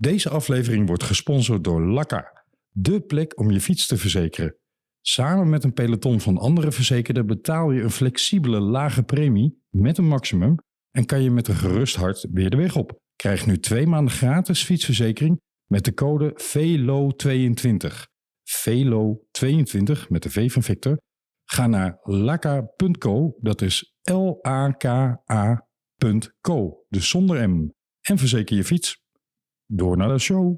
Deze aflevering wordt gesponsord door Lakka, de plek om je fiets te verzekeren. Samen met een peloton van andere verzekerden betaal je een flexibele lage premie met een maximum en kan je met een gerust hart weer de weg op. Krijg nu twee maanden gratis fietsverzekering met de code VELO22. VELO22 met de V van Victor. Ga naar laka.co, dat is L-A-K-A.co, dus zonder M. En verzeker je fiets. Door naar de show.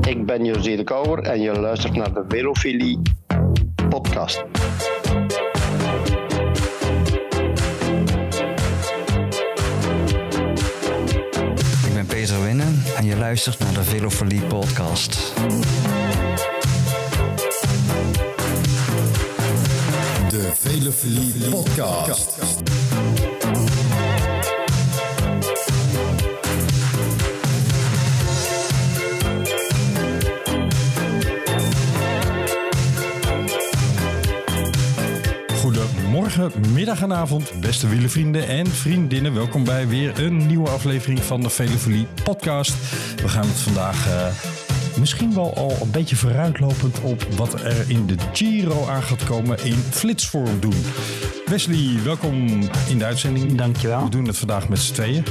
Ik ben José de Kouwer en je luistert naar de Velofilie podcast. Ik ben Peter Winnen en je luistert naar de Velofolie podcast. De Velofilie podcast. Goedemorgen, middag en avond, beste wielenvrienden en vriendinnen. Welkom bij weer een nieuwe aflevering van de Velofilie podcast. We gaan het vandaag eh, misschien wel al een beetje vooruitlopend op wat er in de Giro aan gaat komen in flitsvorm doen. Wesley, welkom in de uitzending. Dankjewel. We doen het vandaag met z'n tweeën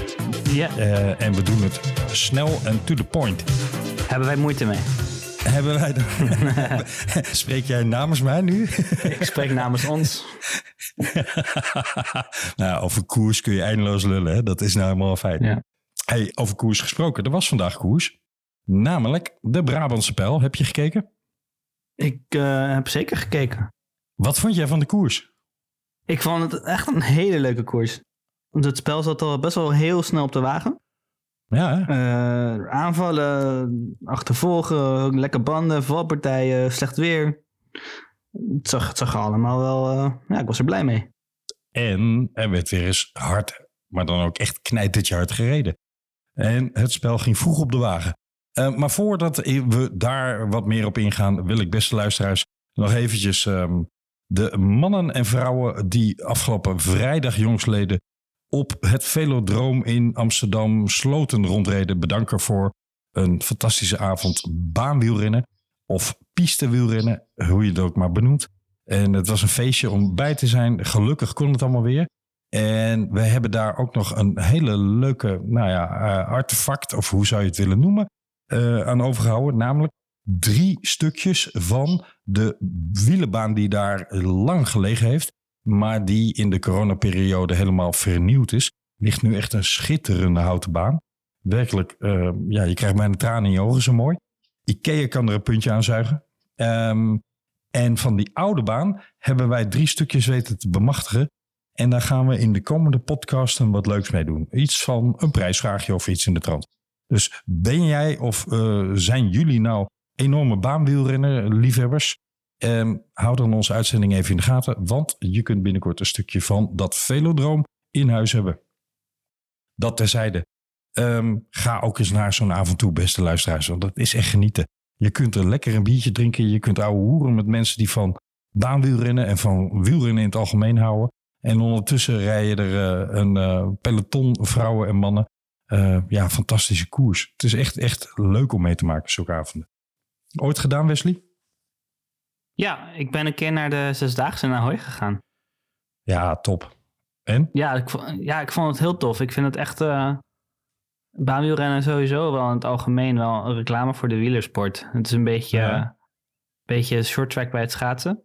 Ja, Eh, en we doen het snel en to the point. hebben wij moeite mee. Hebben wij. Spreek jij namens mij nu? Ik spreek namens ons. nou, over koers kun je eindeloos lullen. Hè? Dat is nou helemaal een feit. Ja. Hey, over koers gesproken. Er was vandaag koers. Namelijk de Brabantse pijl. Heb je gekeken? Ik eh, heb zeker gekeken. Wat vond jij van de koers? Ik vond het echt een hele leuke koers. Want het spel zat al best wel heel snel op de wagen. Ja, hè? Eh, aanvallen, achtervolgen, lekker banden, valpartijen, slecht weer. Het zag, allemaal wel... eh, ja, ik was er blij mee. En er werd weer eens hard, maar dan ook echt knijtertje hard gereden. En het spel ging vroeg op de wagen. Eh, maar voordat we daar wat meer op ingaan, wil ik beste luisteraars nog eventjes ehm, de mannen en vrouwen die afgelopen vrijdag jongsleden op het Velodroom in Amsterdam Sloten rondreden bedanken voor een fantastische avond baanwielrennen of pistewielrennen, hoe je het ook maar benoemt. En het was een feestje om bij te zijn. Gelukkig kon het allemaal weer. En we hebben daar ook nog een hele leuke nou ja, eh, artefact, of hoe zou je het willen noemen, eh, aan overgehouden. Namelijk drie stukjes van de wielenbaan die daar lang gelegen heeft. Maar die in de coronaperiode helemaal vernieuwd is. Ligt nu echt een schitterende houten baan. Werkelijk, eh, ja, je krijgt bijna tranen in je ogen, zo mooi. Ikea kan er een puntje aan zuigen. Ehm, en van die oude baan hebben wij drie stukjes weten te bemachtigen. En daar gaan we in de komende podcasten wat leuks mee doen. Iets van een prijsvraagje of iets in de trant. Dus ben jij of eh, zijn jullie nou enorme baanwielrennen, liefhebbers? Ehm, hou dan onze uitzending even in de gaten. Want je kunt binnenkort een stukje van dat velodroom in huis hebben. Dat terzijde. Ehm, ga ook eens naar zo'n avond toe, beste luisteraars. Want dat is echt genieten. Je kunt er lekker een biertje drinken. Je kunt ouwe hoeren met mensen die van baanwielrennen en van wielrennen in het algemeen houden. En ondertussen rijden er eh, een eh, peloton vrouwen en mannen. Eh, ja, fantastische koers. Het is echt, echt leuk om mee te maken, zulke avonden. Ooit gedaan, Wesley? Ja, ik ben een keer naar de Zesdaagse in Ahoy gegaan. Ja, top. En? Ja ik, ja, ik vond het heel tof. Ik vind het echt... baanwielrennen sowieso wel in het algemeen wel een reclame voor de wielersport. Het is een beetje, Ja. beetje short track bij het schaatsen.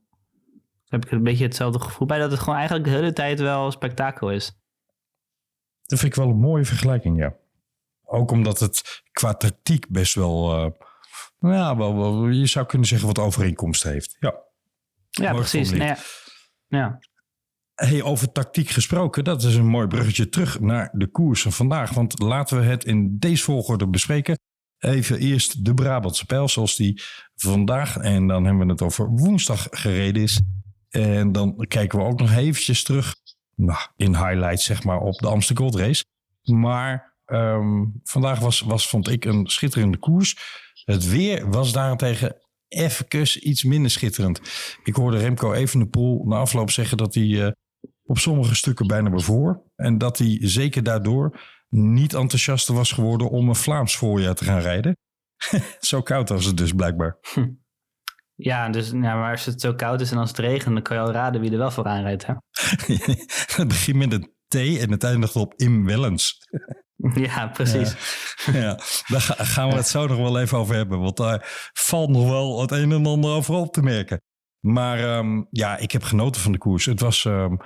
Daar heb ik een beetje hetzelfde gevoel bij. Dat het gewoon eigenlijk de hele tijd wel spektakel is. Dat vind ik wel een mooie vergelijking, ja. Ook omdat het qua tactiek best wel, eh, nou ja, wel, wel, je zou kunnen zeggen wat overeenkomst heeft. Ja. Ja, precies. Nou ja. ja. Hey, over tactiek gesproken, dat is een mooi bruggetje terug naar de koers van vandaag. Want laten we het in deze volgorde bespreken. Even eerst de Brabantse pijl, zoals die vandaag, en dan hebben we het over woensdag gereden is. En dan kijken we ook nog eventjes terug, nou, in highlights zeg maar, op de Amsterdam Gold Race. Maar ehm, vandaag was, was, vond ik, een schitterende koers. Het weer was daarentegen even iets minder schitterend. Ik hoorde Remco Evenepoel na afloop zeggen dat hij... eh, op sommige stukken bijna voor. En dat hij zeker daardoor niet enthousiaster was geworden om een Vlaams voorjaar te gaan rijden. zo koud was het dus blijkbaar. Ja, dus ja, maar als het zo koud is en als het regent, dan kan je al raden wie er wel voor aanrijdt. Hè? het begint met een T en het eindigt op Im Wellens. Ja, precies. Ja, ja, daar ga- gaan we het zo nog wel even over hebben. Want daar valt nog wel het een en ander over op te merken. Maar ehm, ja, ik heb genoten van de koers. Het, was, ehm,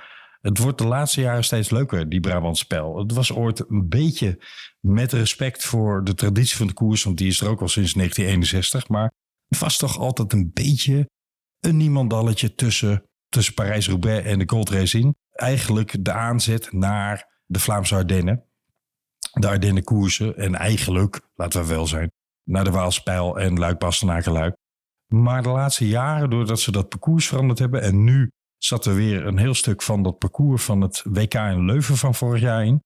het wordt de laatste jaren steeds leuker, die Brabant spel. Het was ooit een beetje met respect voor de traditie van de koers. Want die is er ook al sinds 1961. Maar het was toch altijd een beetje een niemandalletje tussen, tussen Parijs-Roubaix en de Gold Race. Eigenlijk de aanzet naar de Vlaamse Ardennen de Ardennen koersen. En eigenlijk, laten we wel zijn, naar de Waalspijl en luik bastenaken luik Maar de laatste jaren, doordat ze dat parcours veranderd hebben... en nu zat er weer een heel stuk van dat parcours van het WK in Leuven van vorig jaar in.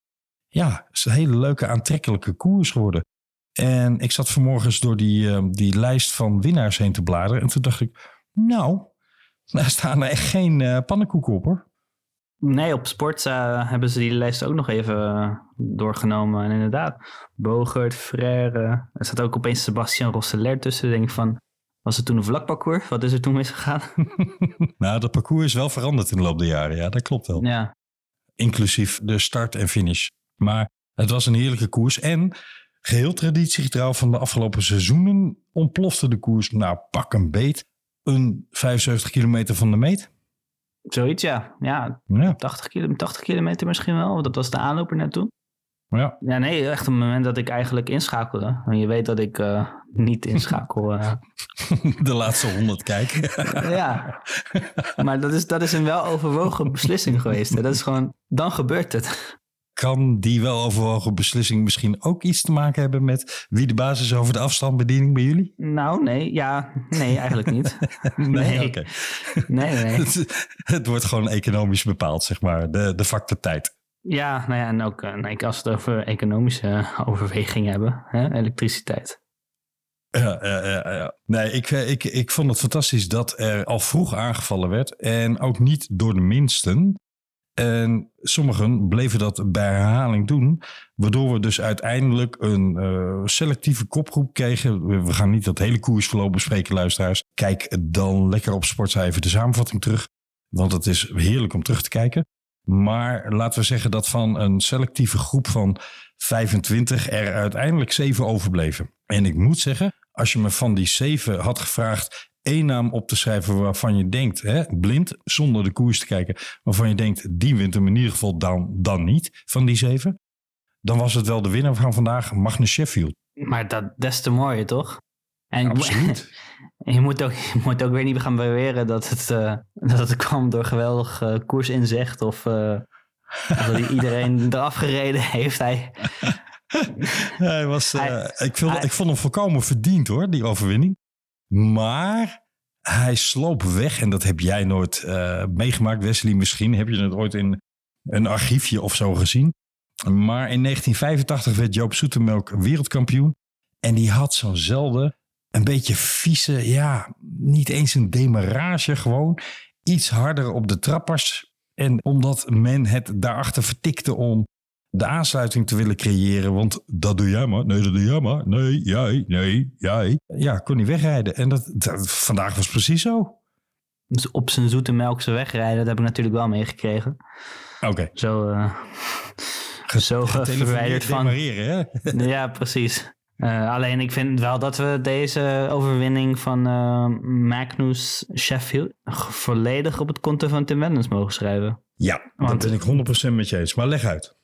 Ja, is een hele leuke, aantrekkelijke koers geworden. En ik zat vanmorgen door die, eh, die lijst van winnaars heen te bladeren. En toen dacht ik, nou, daar staan er echt geen eh pannenkoeken op hoor. Nee, op sport eh, hebben ze die lijst ook nog even eh, doorgenomen. En inderdaad, Bogert, Frère. Er staat ook opeens Sebastian Rosseler tussen. Denk ik van, was het toen een vlakparcours? Wat is er toen misgegaan? nou, dat parcours is wel veranderd in de loop der jaren. Ja, dat klopt wel. ja, inclusief de start en finish. Maar het was een heerlijke koers. En geheel traditiegetrouw van de afgelopen seizoenen ontplofte de koers, nou pak een beet, een 75 kilometer van de meet. zoiets ja. Ja, Ja, 80, kilo, 80 kilometer misschien wel. want Dat was de aanloper naartoe. Ja. Ja, nee, echt een moment dat ik eigenlijk inschakelde. En je weet dat ik eh, niet inschakel. eh. de laatste 100 kijk. ja, maar dat is, dat is een wel overwogen beslissing geweest. Hè. Dat is gewoon, dan gebeurt het. kan die wel overwogen beslissing misschien ook iets te maken hebben met wie de basis over de afstandsbediening bij jullie? Nou, nee, ja, nee, eigenlijk niet. Nee. oké. Nee, nee. Het, het wordt gewoon economisch bepaald, zeg maar, de, de factor tijd. Ja, nou ja, en ook eh, nee, als we het over economische overwegingen hebben, hè, elektriciteit. Ja, ja, ja. Nee, ik, eh, ik, ik vond het fantastisch dat er al vroeg aangevallen werd. En ook niet door de minsten. En sommigen bleven dat bij herhaling doen. Waardoor we dus uiteindelijk een eh, selectieve kopgroep kregen. We we gaan niet dat hele koersverloop bespreken, luisteraars. Kijk dan lekker op Sportcijfer de samenvatting terug. Want het is heerlijk om terug te kijken. Maar laten we zeggen dat van een selectieve groep van 25 er uiteindelijk zeven overbleven. En ik moet zeggen, als je me van die zeven had gevraagd één naam op te schrijven waarvan je denkt, hè, blind, zonder de koers te kijken, waarvan je denkt, die wint hem in ieder geval dan, dan niet van die zeven, dan was het wel de winnaar van vandaag, Magnus Sheffield. Maar dat des te mooier, toch? En Absoluut. je, moet ook, je moet ook weer niet gaan beweren dat het, eh, dat het kwam door geweldig eh, koersinzicht of, eh, of dat hij iedereen eraf gereden heeft. Hij, Hij was, Hij- ik, vond, hij- ik vond hem volkomen verdiend hoor, die overwinning. Maar hij sloop weg en dat heb jij nooit meegemaakt, Wesley. Misschien heb je het ooit in een archiefje of zo gezien. Maar in 1985 werd Joop Zoetemelk wereldkampioen. En die had zo'nzelfde, een beetje vieze, ja, niet eens een demarage gewoon. Iets harder op de trappers. En omdat men het daarachter vertikte om de aansluiting te willen creëren. Want dat doe jij maar. Nee, dat doe jij maar. Nee, jij. Nee, jij. Ja, kon hij wegrijden. En dat, dat- vandaag was precies zo. dus op zijn zoete melkse wegrijden, dat heb ik natuurlijk wel meegekregen. Oké. Zo, zo eh, verwijderd van. Hè? Ja, precies. Eh, alleen ik vind wel dat we deze overwinning van eh, Magnus Sheffield volledig op het konto van Tim Wendens mogen schrijven. Ja, dat Want- ben ik 100% met je eens. Maar leg uit.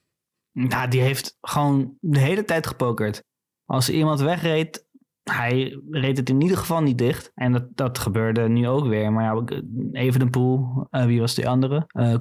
Nou, die heeft gewoon de hele tijd gepokerd. Als iemand wegreed, hij reed het in ieder geval niet dicht. En dat, dat gebeurde nu ook weer. Maar ja, even de pool. wie was die andere? Uh.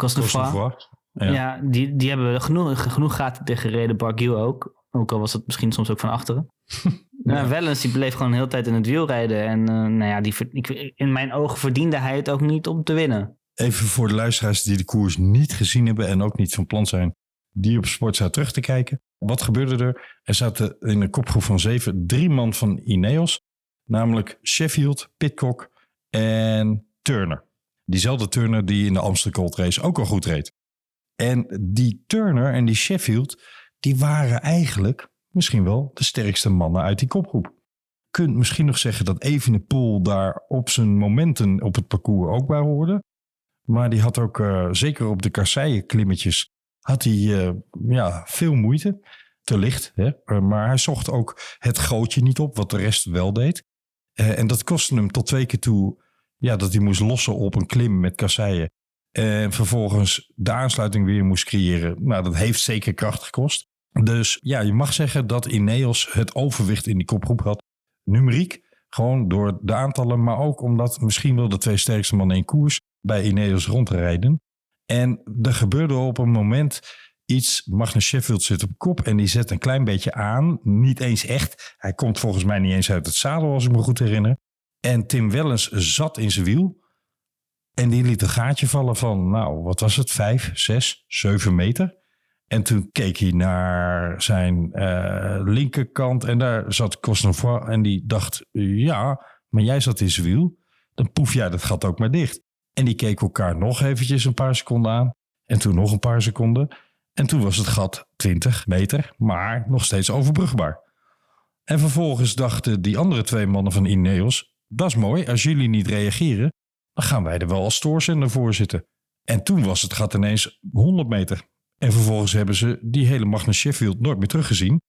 Ja, Ja. die, die hebben genoeg, genoeg gaten dichtgereden. Barguil ook. Ook al was het misschien soms ook van achteren. ja. Wellens die bleef gewoon de hele tijd in het wiel rijden. En eh, nou ja, die, ik, in mijn ogen verdiende hij het ook niet om te winnen. Even voor de luisteraars die de koers niet gezien hebben en ook niet van plan zijn die op Sportza terug te kijken. Wat gebeurde er? Er zaten in een kopgroep van zeven drie man van Ineos. Namelijk Sheffield, Pitcock en Turner. Diezelfde Turner die in de Amsterdam Gold Race ook al goed reed. En die Turner en die Sheffield, die waren eigenlijk misschien wel de sterkste mannen uit die kopgroep. Kunt misschien nog zeggen dat Evenepoel daar op zijn momenten op het parcours ook bij hoorde. Maar die had ook, uh, zeker op de kasseien klimmetjes, had hij uh, ja, veel moeite. Te licht, hè? Uh, maar hij zocht ook het gootje niet op, wat de rest wel deed. en dat kostte hem tot twee keer toe ja, dat hij moest lossen op een klim met kasseien. En vervolgens de aansluiting weer moest creëren. Nou, dat heeft zeker kracht gekost. Dus ja, je mag zeggen dat Ineos het overwicht in die kopgroep had. Numeriek, gewoon door de aantallen, maar ook omdat misschien wel de twee sterkste mannen in koers bij Ineos rondrijden. En er gebeurde op een moment iets. Magnus Sheffield zit op kop en die zet een klein beetje aan. Niet eens echt. Hij komt volgens mij niet eens uit het zadel, als ik me goed herinner. En Tim Wellens zat in zijn wiel. En die liet een gaatje vallen van, nou, wat was het? Vijf, zes, zeven meter. En toen keek hij naar zijn uh, linkerkant en daar zat Cosnefroid en die dacht, ja, maar jij zat in zijn wiel. Dan poef jij dat gat ook maar dicht. En die keken elkaar nog eventjes een paar seconden aan. En toen nog een paar seconden. En toen was het gat 20 meter, maar nog steeds overbrugbaar. En vervolgens dachten die andere twee mannen van Ineos, dat is mooi, als jullie niet reageren, dan gaan wij er wel als stoorzender voor zitten. En toen was het gat ineens 100 meter. En vervolgens hebben ze die hele Magnus Sheffield nooit meer teruggezien.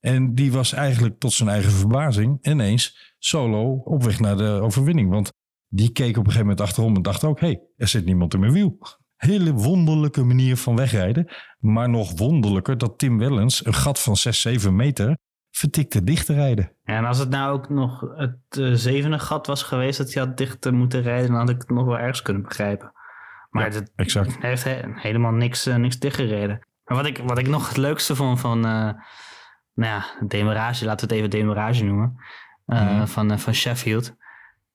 En die was eigenlijk tot zijn eigen verbazing ineens solo op weg naar de overwinning. Want die keek op een gegeven moment achterom en dacht ook: hé, hey, er zit niemand in mijn wiel. Hele wonderlijke manier van wegrijden. Maar nog wonderlijker dat Tim Wellens een gat van 6, 7 meter vertikte dicht te rijden. en als het nou ook nog het uh, zevende gat was geweest dat hij had dicht te moeten rijden, dan had ik het nog wel ergens kunnen begrijpen. Maar ja, exact. hij heeft helemaal niks, uh, niks dichtgereden. Maar wat ik, wat ik nog het leukste vond van, uh, nou ja, demarage, laten we het even demarage noemen, uh, mm. van, van Sheffield,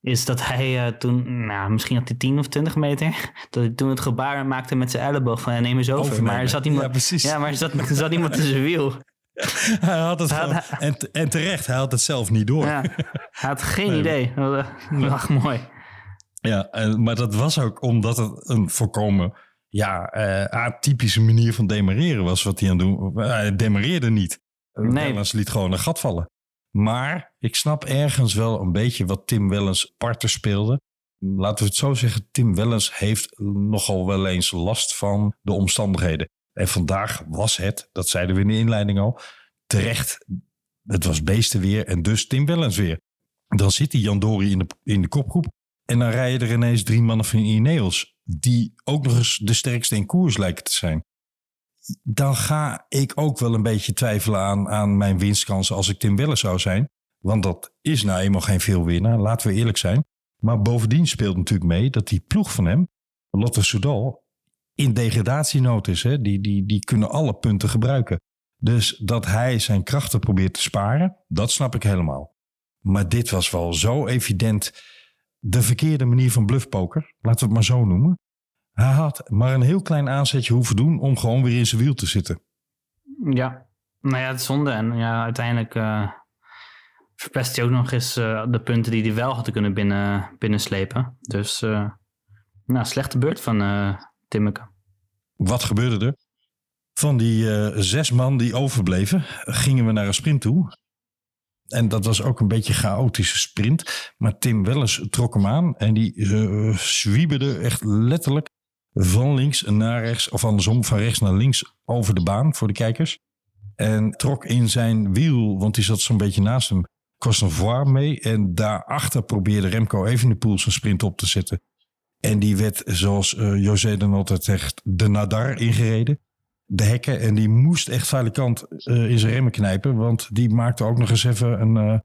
is dat hij toen, nou, misschien had hij 10 of 20 meter, dat hij toen het gebaar maakte met zijn elleboog van neem eens over. maar er zat iemand, ja, precies. Ja, maar er zat, er zat iemand tussen wiel. hij had het gewoon, en, en terecht, hij had het zelf niet door. Ja, hij had geen idee. Dat was mooi. Ja, maar dat was ook omdat het een voorkomen ja, uh, atypische manier van demareren was wat hij aan het doen. Hij demareerde niet. Nee. Wellens liet gewoon een gat vallen. Maar ik snap ergens wel een beetje wat Tim Wellens parter speelde. Laten we het zo zeggen, Tim Wellens heeft nogal wel eens last van de omstandigheden. En vandaag was het, dat zeiden we in de inleiding al, terecht. Het was beestenweer en dus Tim Wellens weer. Dan zit die Jan Dori in de, in de kopgroep. En dan rijden er ineens drie mannen van Ineos, die ook nog eens de sterkste in koers lijken te zijn. Dan ga ik ook wel een beetje twijfelen aan, aan mijn winstkansen als ik Tim Welle zou zijn. Want dat is nou eenmaal geen veel winnaar, laten we eerlijk zijn. Maar bovendien speelt natuurlijk mee dat die ploeg van hem, Lotte Soudal, in degradatienood is. Hè? Die, die, die kunnen alle punten gebruiken. Dus dat hij zijn krachten probeert te sparen, dat snap ik helemaal. Maar dit was wel zo evident de verkeerde manier van bluffpoker, laten we het maar zo noemen. Hij had maar een heel klein aanzetje hoeven doen om gewoon weer in zijn wiel te zitten. Ja, nou ja, het is zonde. En ja, uiteindelijk uh, verpest hij ook nog eens uh, de punten die hij wel had kunnen binnen, binnenslepen. Dus uh, nou, slechte beurt van uh, Timmeke. Wat gebeurde er? Van die zes man die overbleven, gingen we naar een sprint toe. En dat was ook een beetje een chaotische sprint. Maar Tim Welles trok hem aan en die uh, zwieberde echt letterlijk van links naar rechts, of andersom, van rechts naar links over de baan voor de kijkers. En trok in zijn wiel, want die zat zo'n beetje naast hem, Cosnefroid mee. En daarachter probeerde Remco even de pool zijn sprint op te zetten. En die werd, zoals uh, José dan altijd zegt, de Nadar ingereden de hekken. En die moest echt valikant uh, in zijn remmen knijpen. Want die maakte ook nog eens even een, uh,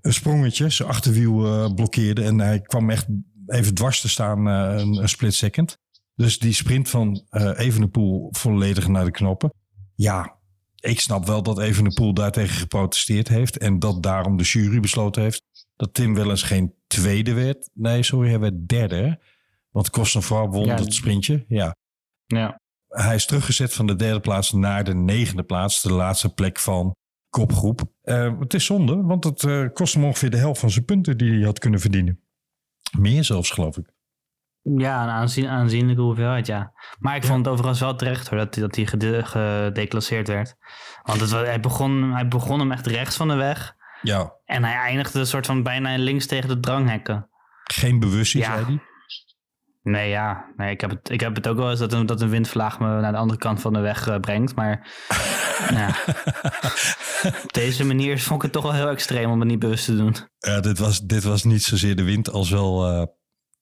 een sprongetje. Zijn achterwiel uh, blokkeerde. En hij kwam echt even dwars te staan een, een, split second. Dus die sprint van Evenepoel volledig naar de knoppen. Ja, ik snap wel dat Evenepoel daartegen geprotesteerd heeft. En dat daarom de jury besloten heeft dat Tim wel eens geen tweede werd. Nee, sorry, hij werd derde. Want Kostenvrouw won ja, dat sprintje. Ja. Ja hij is teruggezet van de derde plaats naar de negende plaats. De laatste plek van kopgroep. Uh, het is zonde, want het uh, kost hem ongeveer de helft van zijn punten die hij had kunnen verdienen. Meer zelfs, geloof ik. Ja, een aanzien, aanzienlijke hoeveelheid, ja. Maar ik vond het overigens wel terecht hoor, dat, dat hij gede- gedeclasseerd werd. Want het, hij, begon, hij begon hem echt rechts van de weg. Ja, En hij eindigde een soort van bijna links tegen de dranghekken. geen bewustzijn, Ja. zei hij. Nee, ja. Nee, ik, heb het, ik heb het ook wel eens dat een, dat een windvlaag me naar de andere kant van de weg eh, brengt. Maar ja, op deze manier vond ik het toch wel heel extreem om het niet bewust te doen. Ja, dit, was, dit was niet zozeer de wind als wel. eh,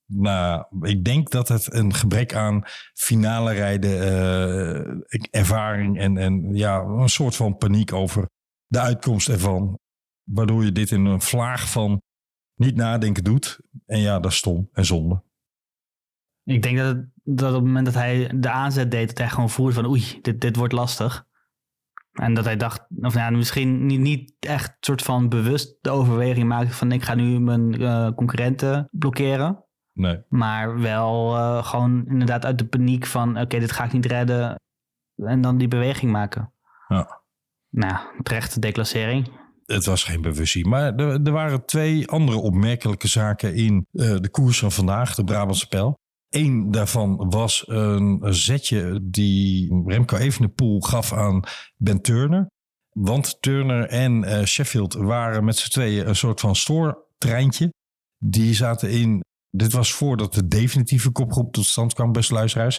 nou, ik denk dat het een gebrek aan finale rijden, eh, ervaring en, en ja, een soort van paniek over de uitkomst ervan. Waardoor je dit in een vlaag van niet nadenken doet. En ja, dat is stom en zonde. Ik denk dat, het, dat op het moment dat hij de aanzet deed, dat hij gewoon voelde van oei, dit, dit wordt lastig. En dat hij dacht, of nou, misschien niet, niet echt soort van bewust de overweging maakte van ik ga nu mijn eh, concurrenten blokkeren. Nee. Maar wel eh, gewoon inderdaad uit de paniek van oké, dit ga ik niet redden. En dan die beweging maken. Ja. Nou, terechte declassering. Het was geen bewustzijn. Maar er, er waren twee andere opmerkelijke zaken in eh, de koers van vandaag, de Brabantse Pijl. Eén daarvan was een zetje die Remco Evenepoel gaf aan Ben Turner. Want Turner en eh, Sheffield waren met z'n tweeën een soort van stoortreintje. Die zaten in, dit was voordat de definitieve kopgroep tot stand kwam, beste luisteraars.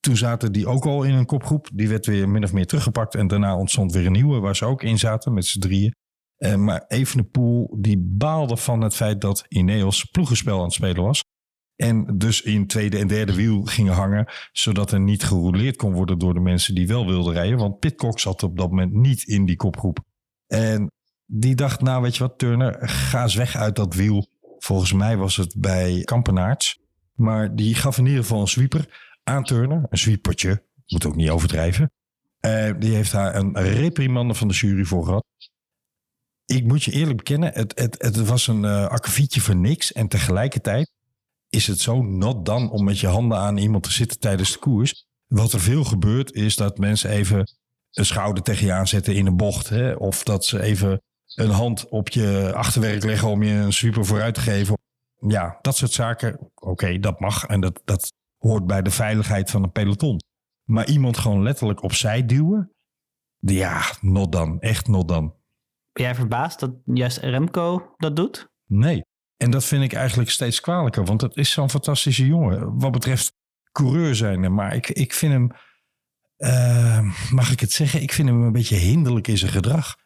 Toen zaten die ook al in een kopgroep. Die werd weer min of meer teruggepakt. En daarna ontstond weer een nieuwe waar ze ook in zaten met z'n drieën. Eh, maar Evenepoel die baalde van het feit dat Ineos ploegenspel aan het spelen was. En dus in tweede en derde wiel gingen hangen. Zodat er niet gerouleerd kon worden door de mensen die wel wilden rijden. Want Pitcock zat op dat moment niet in die kopgroep. En die dacht, nou weet je wat Turner, ga eens weg uit dat wiel. Volgens mij was het bij Kampenaerts. Maar die gaf in ieder geval een sweeper aan Turner. Een sweepertje, moet ook niet overdrijven. Eh, die heeft daar een reprimande van de jury voor gehad. Ik moet je eerlijk bekennen, het, het, het was een eh akkefietje voor niks. En tegelijkertijd is het zo not dan om met je handen aan iemand te zitten tijdens de koers. Wat er veel gebeurt is dat mensen even een schouder tegen je aanzetten in een bocht. Hè? Of dat ze even een hand op je achterwerk leggen om je een super vooruit te geven. Ja, dat soort zaken. Oké, dat mag en dat, dat hoort bij de veiligheid van een peloton. Maar iemand gewoon letterlijk opzij duwen. Ja, not dan. Echt not dan. Ben jij verbaasd dat juist Remco dat doet? Nee. En dat vind ik eigenlijk steeds kwalijker. Want het is zo'n fantastische jongen. Wat betreft coureur zijn. Maar ik, ik vind hem... eh, mag ik het zeggen? Ik vind hem een beetje hinderlijk in zijn gedrag.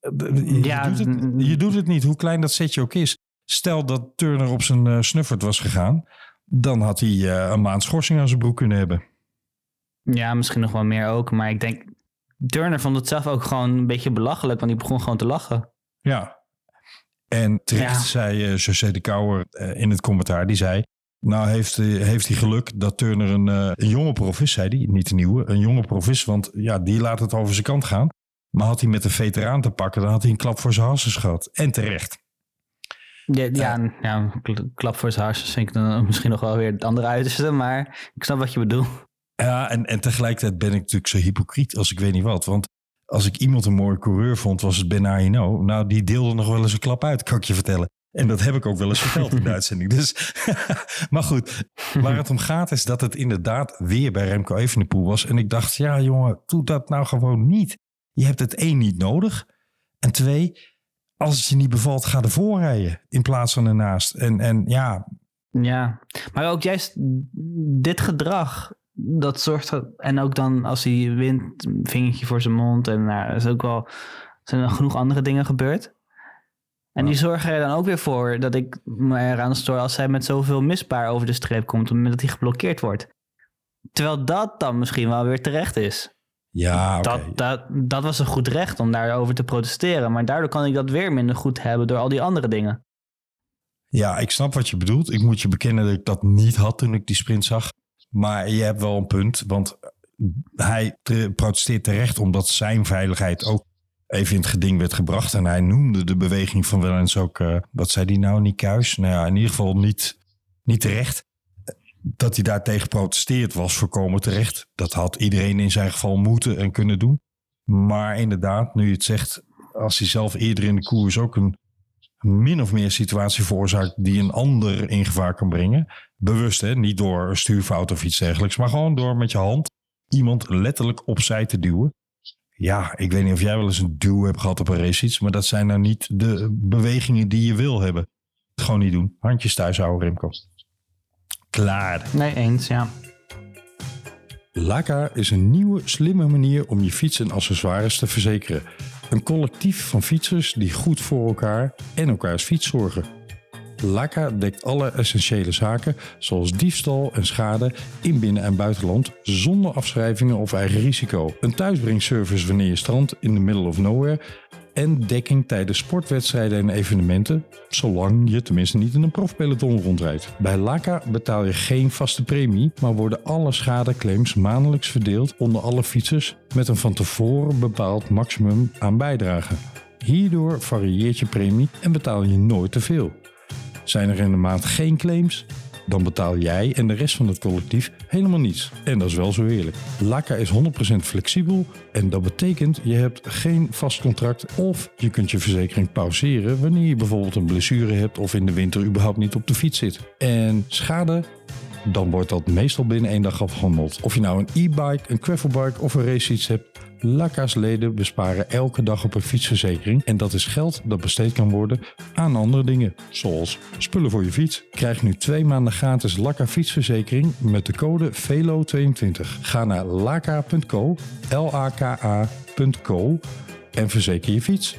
Je, Ja, doet het, je doet het niet, hoe klein dat setje ook is. Stel dat Turner op zijn eh, snuffert was gegaan. Dan had hij eh, een maand schorsing aan zijn broek kunnen hebben. Ja, misschien nog wel meer ook. Maar ik denk, Turner vond het zelf ook gewoon een beetje belachelijk. Want die begon gewoon te lachen. Ja. En terecht Ja. zei eh José de Kouwer eh, in het commentaar. Die zei, nou heeft, eh, heeft hij geluk dat Turner een, een jonge prof is, zei hij. Niet een nieuwe, een jonge prof is. Want ja, die laat het over zijn kant gaan. Maar had hij met een veteraan te pakken, dan had hij een klap voor zijn harses gehad. En terecht. Ja, ja, ja klap voor zijn hars vind ik dan misschien nog wel weer het andere uiterste. Maar ik snap wat je bedoelt. Ja, en, en tegelijkertijd ben ik natuurlijk zo hypocriet als ik weet niet wat. Want als ik iemand een mooie coureur vond, was het Ben Hino. Nou, die deelde nog wel eens een klap uit, kan ik je vertellen. En dat heb ik ook wel eens verteld in de uitzending. Dus, maar goed, waar het om gaat is dat het inderdaad weer bij Remco Evenepoel was. En ik dacht, ja jongen, doe dat nou gewoon niet. Je hebt het één niet nodig. En twee, als het je niet bevalt, ga ervoor rijden in plaats van ernaast. En, en ja, Ja, maar ook juist dit gedrag, dat zorgt er, en ook dan als hij wint, een vingertje voor zijn mond en nou, er is ook wel, zijn er genoeg andere dingen gebeurd. En die zorgen er dan ook weer voor dat ik me eraan stoor als hij met zoveel misbaar over de streep komt, omdat hij geblokkeerd wordt. Terwijl dat dan misschien wel weer terecht is. ja oké. Dat, dat, dat was een goed recht om daarover te protesteren. Maar daardoor kan ik dat weer minder goed hebben door al die andere dingen. Ja, ik snap wat je bedoelt. Ik moet je bekennen dat ik dat niet had toen ik die sprint zag. Maar je hebt wel een punt, want hij te- protesteert terecht omdat zijn veiligheid ook even in het geding werd gebracht. En hij noemde de beweging van Wellens ook, eh, wat zei hij nou, niet kuis? Nou ja, in ieder geval niet, niet terecht. Dat hij daartegen protesteert was voorkomen terecht. Dat had iedereen in zijn geval moeten en kunnen doen. Maar inderdaad, nu je het zegt, als hij zelf eerder in de koers ook een min of meer situatie veroorzaakt die een ander in gevaar kan brengen. Bewust, hè? niet door een stuurfout of iets dergelijks, maar gewoon door met je hand iemand letterlijk opzij te duwen. Ja, ik weet niet of jij wel eens een duw hebt gehad op een racefiets, maar dat zijn nou niet de bewegingen die je wil hebben. Gewoon niet doen. Handjes thuis houden, Remco. Klaar. Nee, eens, ja. Laka is een nieuwe, slimme manier om je fiets en accessoires te verzekeren. Een collectief van fietsers die goed voor elkaar en elkaars fiets zorgen. Laka dekt alle essentiële zaken zoals diefstal en schade in binnen- en buitenland zonder afschrijvingen of eigen risico. Een thuisbrengservice wanneer je strandt in the middle of nowhere en dekking tijdens sportwedstrijden en evenementen, zolang je tenminste niet in een profpeloton rondrijdt. Bij Laka betaal je geen vaste premie, maar worden alle schadeclaims maandelijks verdeeld onder alle fietsers met een van tevoren bepaald maximum aan bijdrage. Hierdoor varieert je premie en betaal je nooit te veel. Zijn er in de maand geen claims? Dan betaal jij en de rest van het collectief helemaal niets. En dat is wel zo eerlijk. Laka is 100% flexibel en dat betekent je hebt geen vast contract of je kunt je verzekering pauzeren wanneer je bijvoorbeeld een blessure hebt of in de winter überhaupt niet op de fiets zit. En schade? Dan wordt dat meestal binnen één dag afgehandeld. Of je nou een e-bike, een gravelbike of een racefiets hebt, Laka's leden besparen elke dag op een fietsverzekering en dat is geld dat besteed kan worden aan andere dingen, zoals spullen voor je fiets. Krijg nu twee maanden gratis Laka fietsverzekering met de code VELO22. Ga naar laka.co, L-A-K-A.co en verzeker je fiets.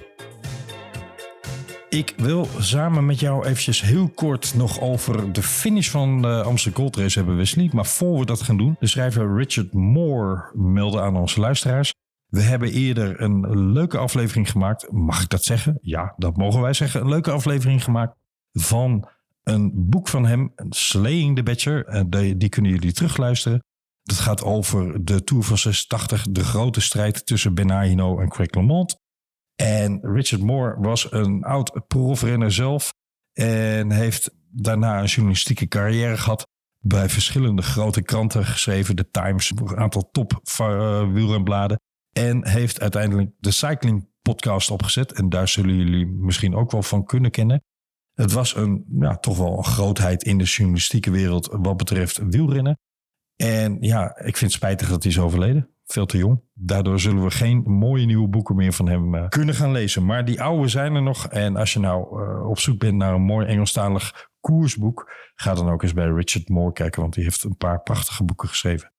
Ik wil samen met jou eventjes heel kort nog over de finish van de Amsterdam Gold Race hebben, Wesley. Maar voor we dat gaan doen, de schrijver Richard Moore meldde aan onze luisteraars. We hebben eerder een leuke aflevering gemaakt. Mag ik dat zeggen? Ja, dat mogen wij zeggen. Een leuke aflevering gemaakt van een boek van hem, Slaying the Badger. Die, die kunnen jullie terugluisteren. Dat gaat over de Tour van 86, de grote strijd tussen Benahino en Craig LeMond. En Richard Moore was een oud profrenner zelf en heeft daarna een journalistieke carrière gehad. Bij verschillende grote kranten geschreven, de Times, een aantal top uh. En heeft uiteindelijk de Cycling Podcast opgezet. En daar zullen jullie misschien ook wel van kunnen kennen. Het was een, ja, toch wel een grootheid in de journalistieke wereld wat betreft wielrennen. En ja, ik vind het spijtig dat hij is overleden. Veel te jong. Daardoor zullen we geen mooie nieuwe boeken meer van hem uh, kunnen gaan lezen. Maar die oude zijn er nog. En als je nou uh, op zoek bent naar een mooi Engelstalig koersboek, ga dan ook eens bij Richard Moore kijken, want die heeft een paar prachtige boeken geschreven.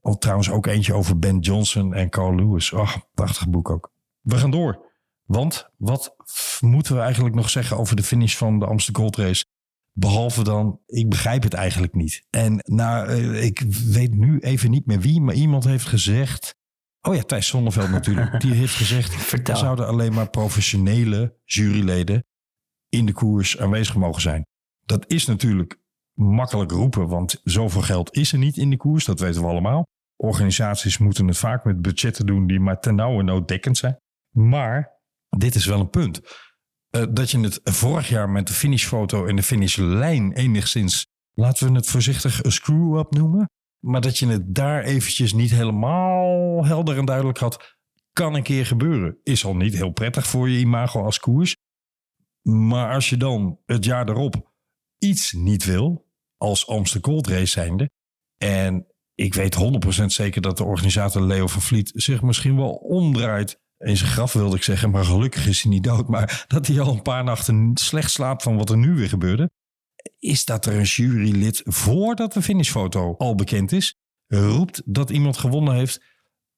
Oh, trouwens ook eentje over Ben Johnson en Carl Lewis. Oh, prachtig boek ook. We gaan door. Want wat moeten we eigenlijk nog zeggen over de finish van de Amsterdam Gold Race? Behalve dan, ik begrijp het eigenlijk niet. En nou, ik weet nu even niet meer wie, maar iemand heeft gezegd. Oh ja, Thijs Zonneveld natuurlijk. Die heeft gezegd, Vertel. er zouden alleen maar professionele juryleden in de koers aanwezig mogen zijn. Dat is natuurlijk makkelijk roepen, want zoveel geld is er niet in de koers. Dat weten we allemaal. Organisaties moeten het vaak met budgetten doen die maar ten nauwe nood dekkend zijn. Maar dit is wel een punt. Uh, dat je het vorig jaar met de finishfoto en de finishlijn enigszins, laten we het voorzichtig een screw-up noemen. Maar dat je het daar eventjes niet helemaal helder en duidelijk had, kan een keer gebeuren. Is al niet heel prettig voor je imago als koers. Maar als je dan het jaar erop iets niet wil, als Amsterdam Gold Race zijnde. En ik weet 100% zeker dat de organisator Leo van Vliet zich misschien wel omdraait. In zijn graf wilde ik zeggen, maar gelukkig is hij niet dood. Maar dat hij al een paar nachten slecht slaapt van wat er nu weer gebeurde. Is dat er een jurylid voordat de finishfoto al bekend is, roept dat iemand gewonnen heeft.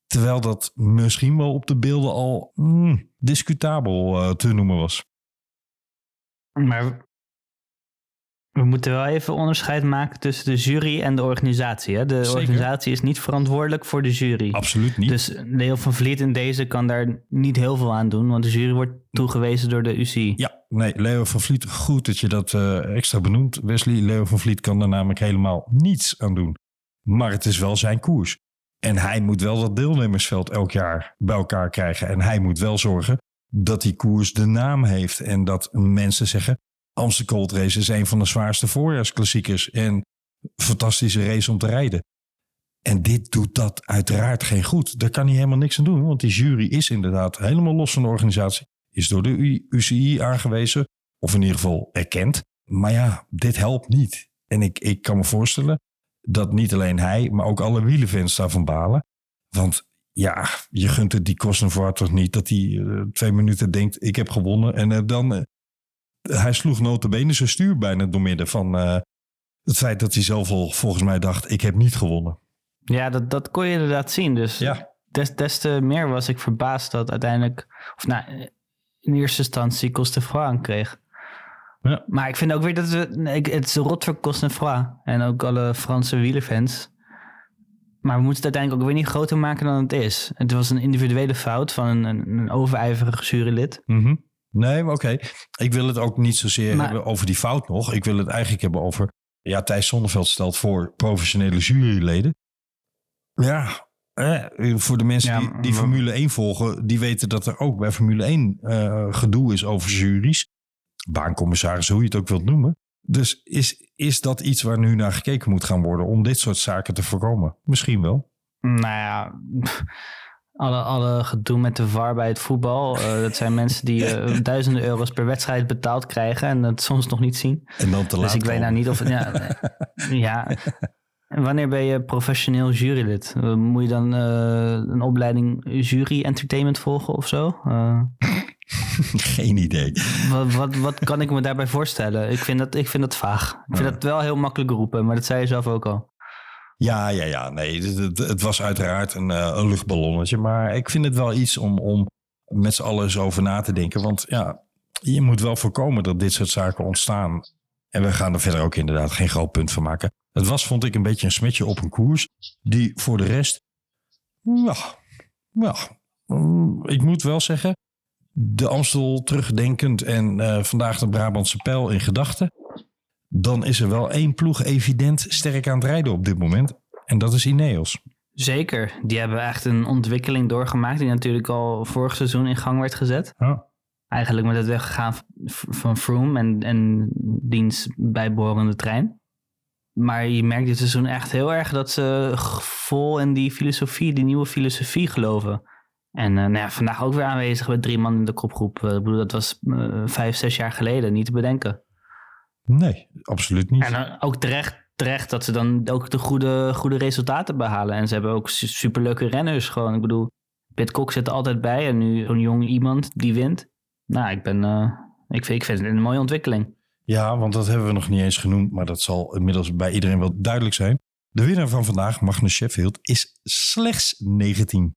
Terwijl dat misschien wel op de beelden al mm, discutabel uh, te noemen was. Maar we moeten wel even onderscheid maken tussen de jury en de organisatie. Hè? De Zeker. organisatie is niet verantwoordelijk voor de jury. Absoluut niet. Dus Leo van Vliet in deze kan daar niet heel veel aan doen, want de jury wordt toegewezen door de UCI. Ja, nee, Leo van Vliet, goed dat je dat uh, extra benoemt. Wesley, Leo van Vliet kan daar namelijk helemaal niets aan doen. Maar het is wel zijn koers. En hij moet wel dat deelnemersveld elk jaar bij elkaar krijgen. En hij moet wel zorgen dat die koers de naam heeft. En dat mensen zeggen, Amsterdam Gold Race is een van de zwaarste voorjaarsklassiekers. En fantastische race om te rijden. En dit doet dat uiteraard geen goed. Daar kan hij helemaal niks aan doen. Want die jury is inderdaad helemaal los van de organisatie. Is door de UCI aangewezen. Of in ieder geval erkend. Maar ja, dit helpt niet. En ik, ik kan me voorstellen dat niet alleen hij, maar ook alle wielenfans daarvan balen. Want ja, je gunt het die Cosnefroid toch niet dat hij eh, twee minuten denkt, ik heb gewonnen. En eh, dan, eh, hij sloeg notabene zijn stuur bijna door midden van eh, het feit dat hij zelf al volgens mij dacht, ik heb niet gewonnen. Ja, dat, dat kon je inderdaad zien. Dus Ja, des, des te meer was ik verbaasd dat uiteindelijk... Of nou, in eerste instantie Costefroid aan kreeg. Ja. Maar ik vind ook weer dat we... ik- Het is rot voor Costefroid. En ook alle Franse wielerfans. Maar we moeten het uiteindelijk ook weer niet groter maken dan het is. Het was een individuele fout van een, een, jurylid. Mhm. Nee, maar oké. Ik wil het ook niet zozeer Maar- hebben over die fout nog. Ik wil het eigenlijk hebben over... Ja, Thijs Zonneveld stelt voor professionele juryleden. Ja, eh, voor de mensen Ja, die, die maar- Formule 1 volgen... die weten dat er ook bij Formule 1 eh, gedoe is over juries. Baancommissaris, hoe je het ook wilt noemen. Dus is, is dat iets waar nu naar gekeken moet gaan worden... om dit soort zaken te voorkomen? Misschien wel. Nou ja, alle, alle gedoe met de VAR bij het voetbal. eh, dat zijn mensen die eh, duizenden euro's per wedstrijd betaald krijgen en dat soms nog niet zien. En dan te laat Dus ik weet nou niet of... Ja, eh, ja. En wanneer ben je professioneel jurylid? Eh, Moet je dan een opleiding jury entertainment volgen of zo? Geen idee. wat, wat, wat kan ik me daarbij voorstellen? Ik vind dat, ik vind dat vaag. Ik vind Ja. dat wel heel makkelijk roepen, maar dat zei je zelf ook al. Ja, ja, ja. Nee, het, het, was uiteraard een, eh, een luchtballonnetje. Maar ik vind het wel iets om, om met z'n allen eens over na te denken. Want ja, je moet wel voorkomen dat dit soort zaken ontstaan. En we gaan er verder ook inderdaad geen groot punt van maken. Het was, vond ik, een beetje een smetje op een koers. Die voor de rest, ja, ja. mm, Ik moet wel zeggen, de Amstel terugdenkend en eh, vandaag de Brabantse pijl in gedachten. Dan is er wel één ploeg evident sterk aan het rijden op dit moment. En dat is Ineos. Zeker. Die hebben echt een ontwikkeling doorgemaakt die natuurlijk al vorig seizoen in gang werd gezet. Ja. Eigenlijk met het weggaan v- van Froome en, en diens bijbehorende trein. Maar je merkt dit seizoen echt heel erg dat ze vol in die filosofie, die nieuwe filosofie geloven. En eh, nou ja, vandaag ook weer aanwezig met drie man in de kopgroep. Eh, ik bedoel, dat was eh, vijf, zes jaar geleden niet te bedenken. Nee, absoluut niet. En dan ook terecht, terecht dat ze dan ook de goede, goede resultaten behalen. En ze hebben ook su- superleuke renners gewoon. Ik bedoel, Pit Kok zit er altijd bij. En nu zo'n jong iemand die wint. Nou, ik ben... eh, ik, vind, ik vind het een mooie ontwikkeling. Ja, want dat hebben we nog niet eens genoemd. Maar dat zal inmiddels bij iedereen wel duidelijk zijn. De winnaar van vandaag, Magnus Sheffield, is slechts 19.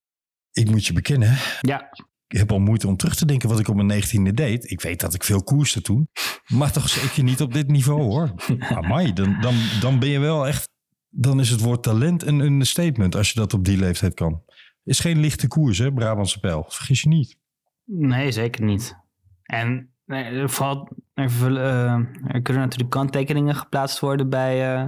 Ik moet je bekennen, Ja, heb al moeite om terug te denken wat ik op mijn 19e deed. Ik weet dat ik veel koerste toen. Maar toch zeker niet op dit niveau hoor. Amai, dan, dan, dan ben je wel echt... Dan is het woord talent een understatement als je dat op die leeftijd kan. Is geen lichte koers hè, Brabantse pijl. Vergis je niet. nee, zeker niet. En er, valt, er, eh, er kunnen natuurlijk kanttekeningen geplaatst worden bij, eh,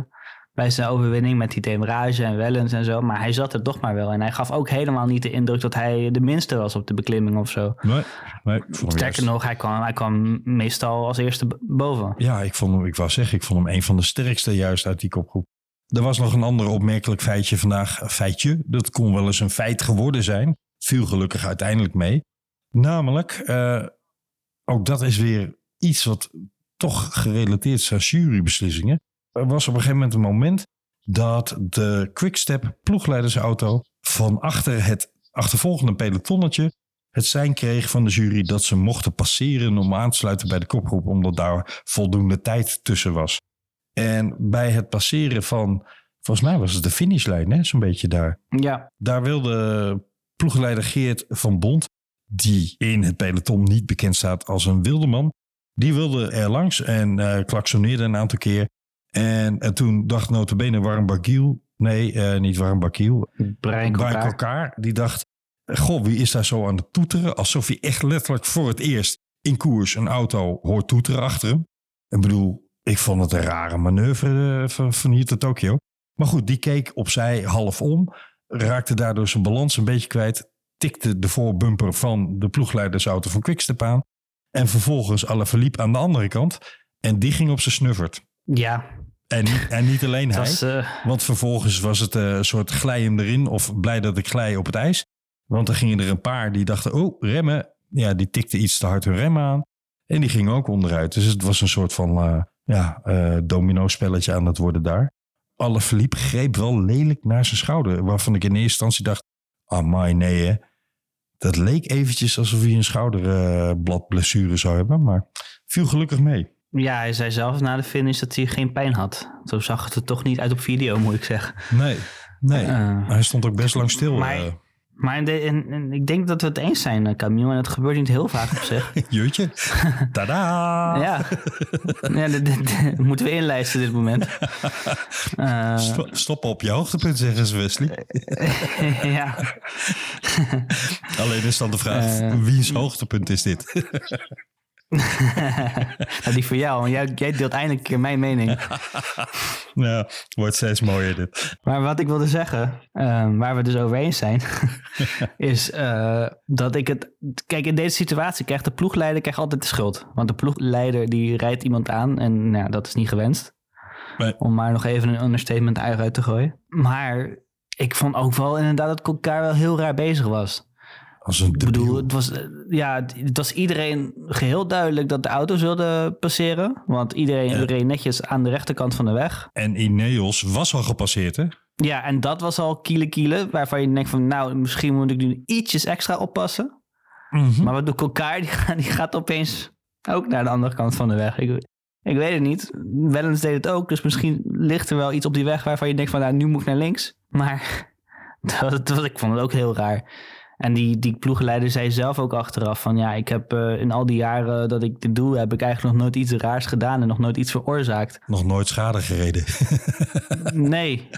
bij zijn overwinning met die demarage en Wellens en zo. Maar hij zat er toch maar wel. En hij gaf ook helemaal niet de indruk dat hij de minste was op de beklimming of zo. Nee, nee. Sterker nog, hij kwam, hij kwam meestal als eerste boven. Ja, ik vond hem, ik wou zeggen, ik vond hem een van de sterkste juist uit die kopgroep. Er was nog een ander opmerkelijk feitje vandaag. Feitje, dat kon wel eens een feit geworden zijn. Viel gelukkig uiteindelijk mee. Namelijk, eh, ook dat is weer iets wat toch gerelateerd is aan jurybeslissingen. Er was op een gegeven moment een moment dat de Quickstep ploegleidersauto van achter het achtervolgende pelotonnetje het zijn kreeg van de jury dat ze mochten passeren om aan te sluiten bij de kopgroep, omdat daar voldoende tijd tussen was. En bij het passeren van, volgens mij was het de finishlijn, hè, zo'n beetje daar. Ja, Daar wilde ploegleider Geert van Bond, die in het peloton niet bekend staat als een wilde man, die wilde er langs en eh klaksoneerde een aantal keer. En, en toen dacht notabene Warren Bakiel, nee, eh, niet Warren Bakiel, Brian. Coquard, die dacht, goh, wie is daar zo aan het toeteren? Alsof hij echt letterlijk voor het eerst in koers een auto hoort toeteren achter hem. Ik bedoel, ik vond het een rare manoeuvre eh, van, van hier tot Tokio. Maar goed, die keek opzij half om, raakte daardoor zijn balans een beetje kwijt, tikte de voorbumper van de ploegleidersauto van Quickstep aan en vervolgens Alaphilippe aan de andere kant en die ging op zijn snuffert. Ja, En, niet- en niet alleen hij. was, eh, Want vervolgens was het eh, een soort glijden erin. Of blij dat ik glij op het ijs. Want er gingen er een paar die dachten, oh, remmen. Ja, die tikten iets te hard hun remmen aan. En die ging ook onderuit. Dus het was een soort van eh, ja, domino-spelletje aan het worden daar. Alle verliep greep wel lelijk naar zijn schouder. Waarvan ik in eerste instantie dacht, amai nee hè. Dat leek eventjes alsof hij een schouderbladblessure zou hebben. Maar viel gelukkig mee. Ja, hij zei zelf na de finish dat hij geen pijn had. Zo zag het er toch niet uit op video, moet ik zeggen. Nee, nee. Eh, hij stond ook best lang stil. maar- eh. Maar in de- in- in- ik denk dat we het eens zijn, eh, Camille. En het gebeurt niet heel vaak op zich. Jutje. Tada! ja, ja dit, dit- dit moeten we inlijsten dit moment. Sto- Stoppen op je hoogtepunt, zeggen ze Wesley. ja. Alleen is dan de vraag, wie's hoogtepunt is dit? Nou, die voor jou, want jij, jij deelt eindelijk mijn mening. ja, wordt steeds mooier dit. Maar wat ik wilde zeggen, eh, waar we dus over eens zijn, is eh, dat ik het... Kijk, in deze situatie krijgt de ploegleider krijgt altijd de schuld. Want de ploegleider die rijdt iemand aan en nou, dat is niet gewenst. Nee. Om maar nog even een understatement uit te gooien. Maar ik vond ook wel inderdaad dat elkaar wel heel raar bezig was. Als een Ik bedoel, het was, eh, ja, het- was iedereen geheel duidelijk dat de auto's wilden passeren. Want iedereen Ja. reed netjes aan de rechterkant van de weg. En Ineos was al gepasseerd, hè? Ja, en dat was al kiele kiele. Waarvan je denkt van, nou, misschien moet ik nu ietsjes extra oppassen. Mhm. Maar wat doet elkaar? Die, gaat- die gaat opeens ook naar de andere kant van de weg. Ik, ik weet het niet. Wellens deed het ook. Dus misschien ligt er wel iets op die weg waarvan je denkt van, nou, nu moet ik naar links. Maar dat, dat, ik vond het ook heel raar. En die, die ploegleider zei zelf ook achteraf van, ja, ik heb eh, in al die jaren dat ik dit doe, heb ik eigenlijk nog nooit iets raars gedaan en nog nooit iets veroorzaakt. Nog nooit schade gereden. Nee.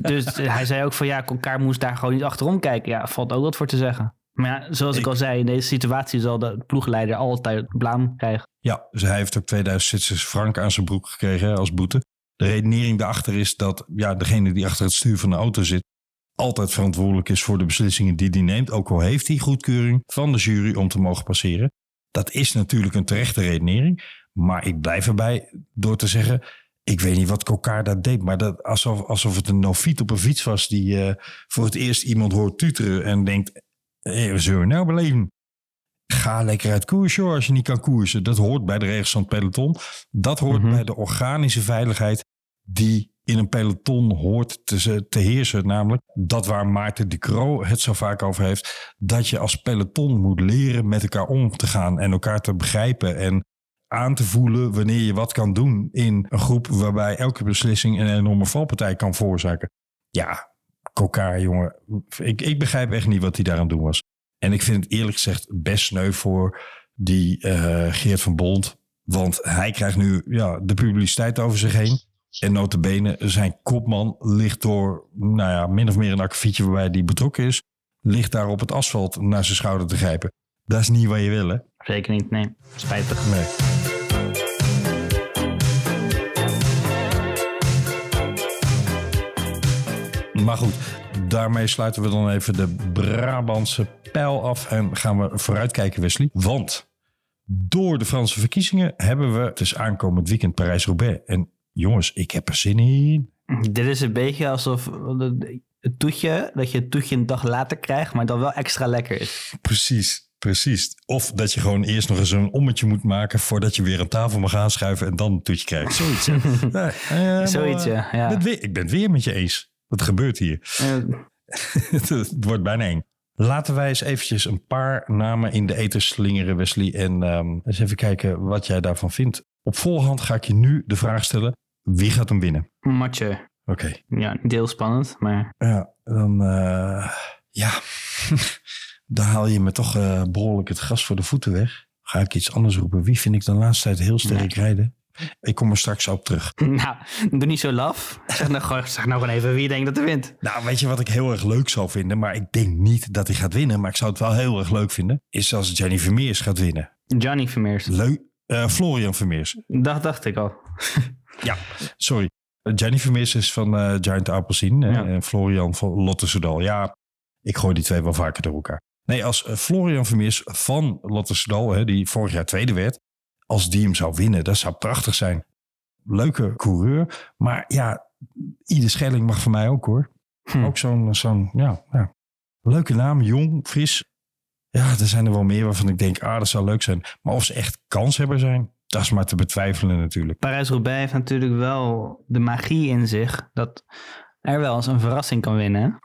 Dus hij zei ook van ja, elkaar moest daar gewoon niet achterom kijken. Ja, valt ook wat voor te zeggen. Maar ja, zoals ik, Ik- al zei, in deze situatie zal de ploegleider altijd blaam krijgen. ja, dus hij heeft ook 2000 Zwitsers frank aan zijn broek gekregen hè, als boete. De redenering daarachter is dat ja, degene die achter het stuur van de auto zit... altijd verantwoordelijk is voor de beslissingen die hij neemt. Ook al heeft hij goedkeuring van de jury om te mogen passeren. Dat is natuurlijk een terechte redenering. Maar ik blijf erbij door te zeggen... Ik weet niet wat Kokar dat deed, maar dat, alsof, alsof het een noviet op een fiets was... die eh, voor het eerst iemand hoort tuteren en denkt... Hey, zullen nou beleven? Ga lekker uit koers, joh, als je niet kan koersen. Dat hoort bij de regels van het peloton. Dat hoort Mhm. bij de organische veiligheid die in een peloton hoort te, te heersen. Namelijk dat waar Maarten de Croo het zo vaak over heeft. Dat je als peloton moet leren met elkaar om te gaan en elkaar te begrijpen. En aan te voelen wanneer je wat kan doen in een groep waarbij elke beslissing een enorme valpartij kan veroorzaken. Ja, Kokar, jongen. Ik, ik begrijp echt niet wat hij daaraan doen was. En ik vind het eerlijk gezegd best sneu voor die eh, Geert van Bond. Want hij krijgt nu ja, de publiciteit over zich heen. En notabene, zijn kopman ligt door, nou ja, min of meer een akkefietje waarbij hij betrokken is. Ligt daar op het asfalt naar zijn schouder te grijpen. Dat is niet wat je wil, hè? Zeker niet, nee. Spijtig. Nee. Maar goed, daarmee sluiten we dan even de Brabantse pijl af en gaan we vooruitkijken, Wesley. Want door de Franse verkiezingen hebben we het is aankomend weekend Parijs-Roubaix. En jongens, ik heb er zin in. Dit is een beetje alsof het toetje, dat je het toetje een dag later krijgt, maar dan wel extra lekker is. Precies, precies. Of dat je gewoon eerst nog eens een ommetje moet maken voordat je weer aan tafel mag aanschuiven en dan een toetje krijgt. Zoiets. Ja, Zoiets, maar, ja. ben weer- ik ben het weer met je eens. Wat gebeurt hier? Het wordt bijna één. Laten wij eens eventjes een paar namen in de eten slingeren, Wesley. En ehm, eens even kijken wat jij daarvan vindt. Op voorhand ga ik je nu de vraag stellen. Wie gaat hem winnen? Matje. Oké. Ja, heel spannend, maar Ja, dan... eh, ja, dan haal je me toch eh, behoorlijk het gas voor de voeten weg. Ga ik iets anders roepen. Wie vind ik de laatste tijd heel sterk rijden? Ik kom er straks op terug. nou, doe niet zo laf. Zeg nou, gewoon- zeg nou gewoon even wie je denkt dat er wint. Nou, weet je wat ik heel erg leuk zou vinden? Maar ik denk niet dat hij gaat winnen. Maar ik zou het wel heel erg leuk vinden. Is als Jenny Vermeers gaat winnen. Johnny Vermeers. Leuk. Eh, Florian Vermeers. Dat dacht ik al. Ja, sorry. Eh, Jenny Vermeers is van eh, Giant Appelsien. Ja. En Florian van Lotte Soudal. Ja, ik gooi die twee wel vaker door elkaar. Nee, als eh, Florian Vermeers van Lotte Soudal, hè, die vorig jaar tweede werd. Als die hem zou winnen, dat zou prachtig zijn. Leuke coureur. Maar ja, Ieder Schelling mag voor mij ook hoor. Hm. Ook zo'n, zo'n ja, ja, leuke naam. Jong, fris. Ja, er zijn er wel meer waarvan ik denk, ah, dat zou leuk zijn. Maar of ze echt kanshebber zijn, dat is maar te betwijfelen natuurlijk. Parijs-Roubaix heeft natuurlijk wel de magie in zich dat er wel eens een verrassing kan winnen.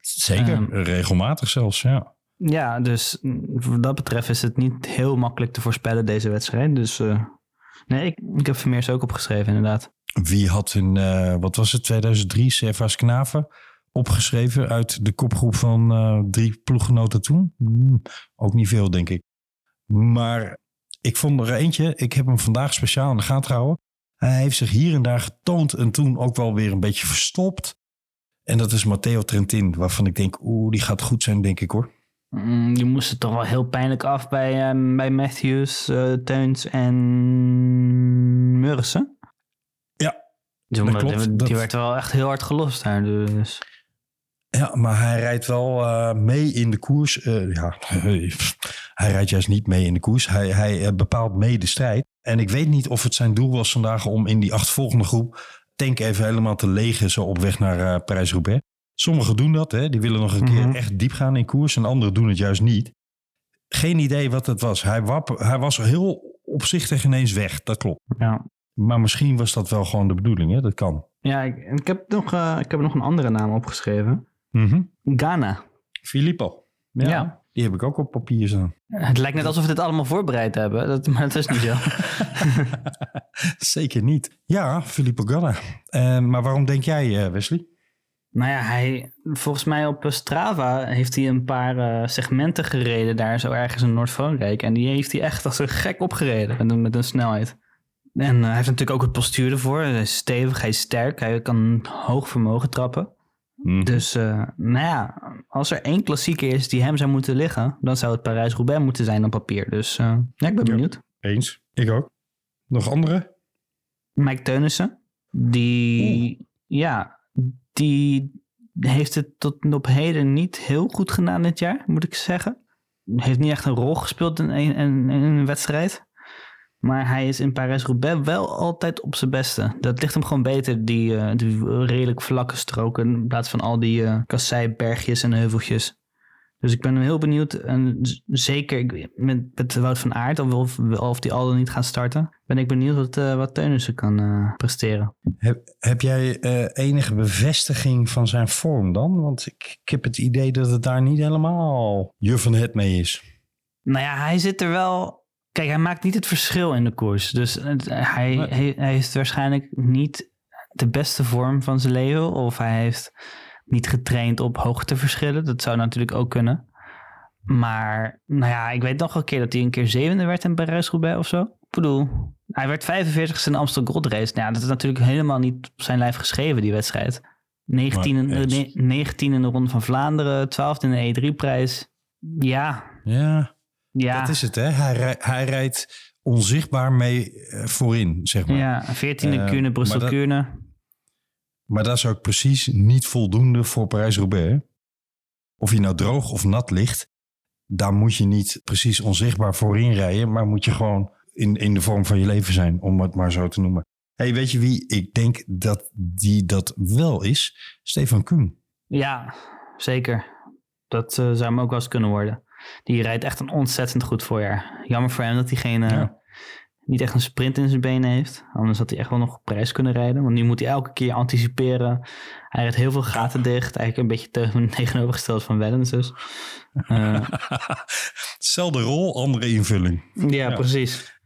Zeker, Ehm. regelmatig zelfs, ja. Ja, dus mm, wat dat betreft is het niet heel makkelijk te voorspellen deze wedstrijd. Dus eh, nee, ik, ik heb Vermeers ook opgeschreven inderdaad. Wie had in, eh, wat was het, 2003, Servaas Knaven opgeschreven uit de kopgroep van eh, drie ploeggenoten toen? Hmm, ook niet veel, denk ik. Maar ik vond er eentje, ik heb hem vandaag speciaal in de gaten gehouden. Hij heeft zich hier en daar getoond en toen ook wel weer een beetje verstopt. En dat is Matteo Trentin, waarvan ik denk, oeh, die gaat goed zijn, denk ik hoor. Mm, die moesten toch wel heel pijnlijk af bij, eh, bij Matthews, eh, Teuns en Mursen. Ja, Die, dat klopt. die Dat- werd wel echt heel hard gelost daar. Dus. Ja, maar hij rijdt wel eh, mee in de koers. Eh, ja, hij rijdt juist niet mee in de koers. Hij, hij eh, bepaalt mee de strijd. En ik weet niet of het zijn doel was vandaag om in die achtervolgende groep tank even helemaal te legen zo op weg naar Parijs-Roubaix. Sommigen doen dat, hè. die willen nog een Mhm. keer echt diep gaan in koers. En anderen doen het juist niet. Geen idee wat het was. Hij, wap, hij was heel opzichtig ineens weg, dat klopt. Ja, Maar misschien was dat wel gewoon de bedoeling, hè? dat kan. ja ik, ik, heb nog, ik heb nog een andere naam opgeschreven. Mhm. Ghana. Filippo. Ja, Ja. Die heb ik ook op papier staan. Het lijkt net alsof we dit allemaal voorbereid hebben, dat, maar dat is niet zo. Zeker niet. Ja, Filippo Ganna. Eh, maar waarom denk jij, eh, Wesley? nou ja, hij, volgens mij op Strava heeft hij een paar eh, segmenten gereden daar zo ergens in Noord-Frankrijk. En die heeft hij echt als een gek opgereden met een, met een snelheid. En hij heeft natuurlijk ook het postuur ervoor. Hij is stevig, hij is sterk, hij kan hoog vermogen trappen. Dus eh, nou ja, als er één klassieker is die hem zou moeten liggen, dan zou het Parijs-Roubaix moeten zijn op papier. Dus eh, ja, ik ben Ja. benieuwd. Eens. Ik ook. Nog andere? Mike Teunissen, die, ja, die heeft het tot op heden niet heel goed gedaan dit jaar, moet ik zeggen. Heeft niet echt een rol gespeeld in een, in, in een wedstrijd. Maar hij is in Parijs-Roubaix wel altijd op zijn beste. Dat ligt hem gewoon beter, die, eh, die redelijk vlakke stroken, in plaats van al die eh kasseibergjes en heuveltjes. Dus ik ben heel benieuwd, en zeker met, met Wout van Aert, of, of, die al dan niet gaan starten, ben ik benieuwd wat, eh wat Teunissen kan presteren. Heb, heb jij enige bevestiging van zijn vorm dan? Want ik, ik heb het idee dat het daar niet helemaal je van het mee is. Nou ja, hij zit er wel. Kijk, hij maakt niet het verschil in de koers. Dus het- hij, Nee. hij, hij heeft waarschijnlijk niet de beste vorm van zijn leven. Of hij heeft niet getraind op hoogteverschillen. Dat zou natuurlijk ook kunnen. Maar, nou ja, ik weet nog een keer dat hij een keer zevende werd in Parijs-Roubaix of zo. Ik bedoel, hij werd 45ste in de Amstel Gold Race. Nou ja, dat is natuurlijk helemaal niet op zijn lijf geschreven, die wedstrijd. 19 in, Maar eens. de, 19 in de Ronde van Vlaanderen, 12 in de E3-prijs. Ja, Ja, ja. dat is het hè. Hij, hij rijdt onzichtbaar mee eh, voorin, zeg maar. Ja, 14e Eh, Kuurne, maar Brussel dat- Kuurne. Maar dat is ook precies niet voldoende voor Parijs-Roubaix. Of je nou droog of nat ligt, daar moet je niet precies onzichtbaar voorin rijden, maar moet je gewoon in, in de vorm van je leven zijn, om het maar zo te noemen. hey, weet je wie ik denk dat die dat wel is? Stefan Kuhn. Ja, zeker. Dat eh, zou hem ook wel eens kunnen worden. Die rijdt echt een ontzettend goed voorjaar. Jammer voor hem dat hij geen, niet echt een sprint in zijn benen heeft. Anders had hij echt wel nog op prijs kunnen rijden. Want nu moet hij elke keer anticiperen. Hij rijdt heel veel gaten dicht. Eigenlijk een beetje tegen- tegenovergesteld van Wellens dus. Eh, Zelfde rol, andere invulling. ja, Ja. precies.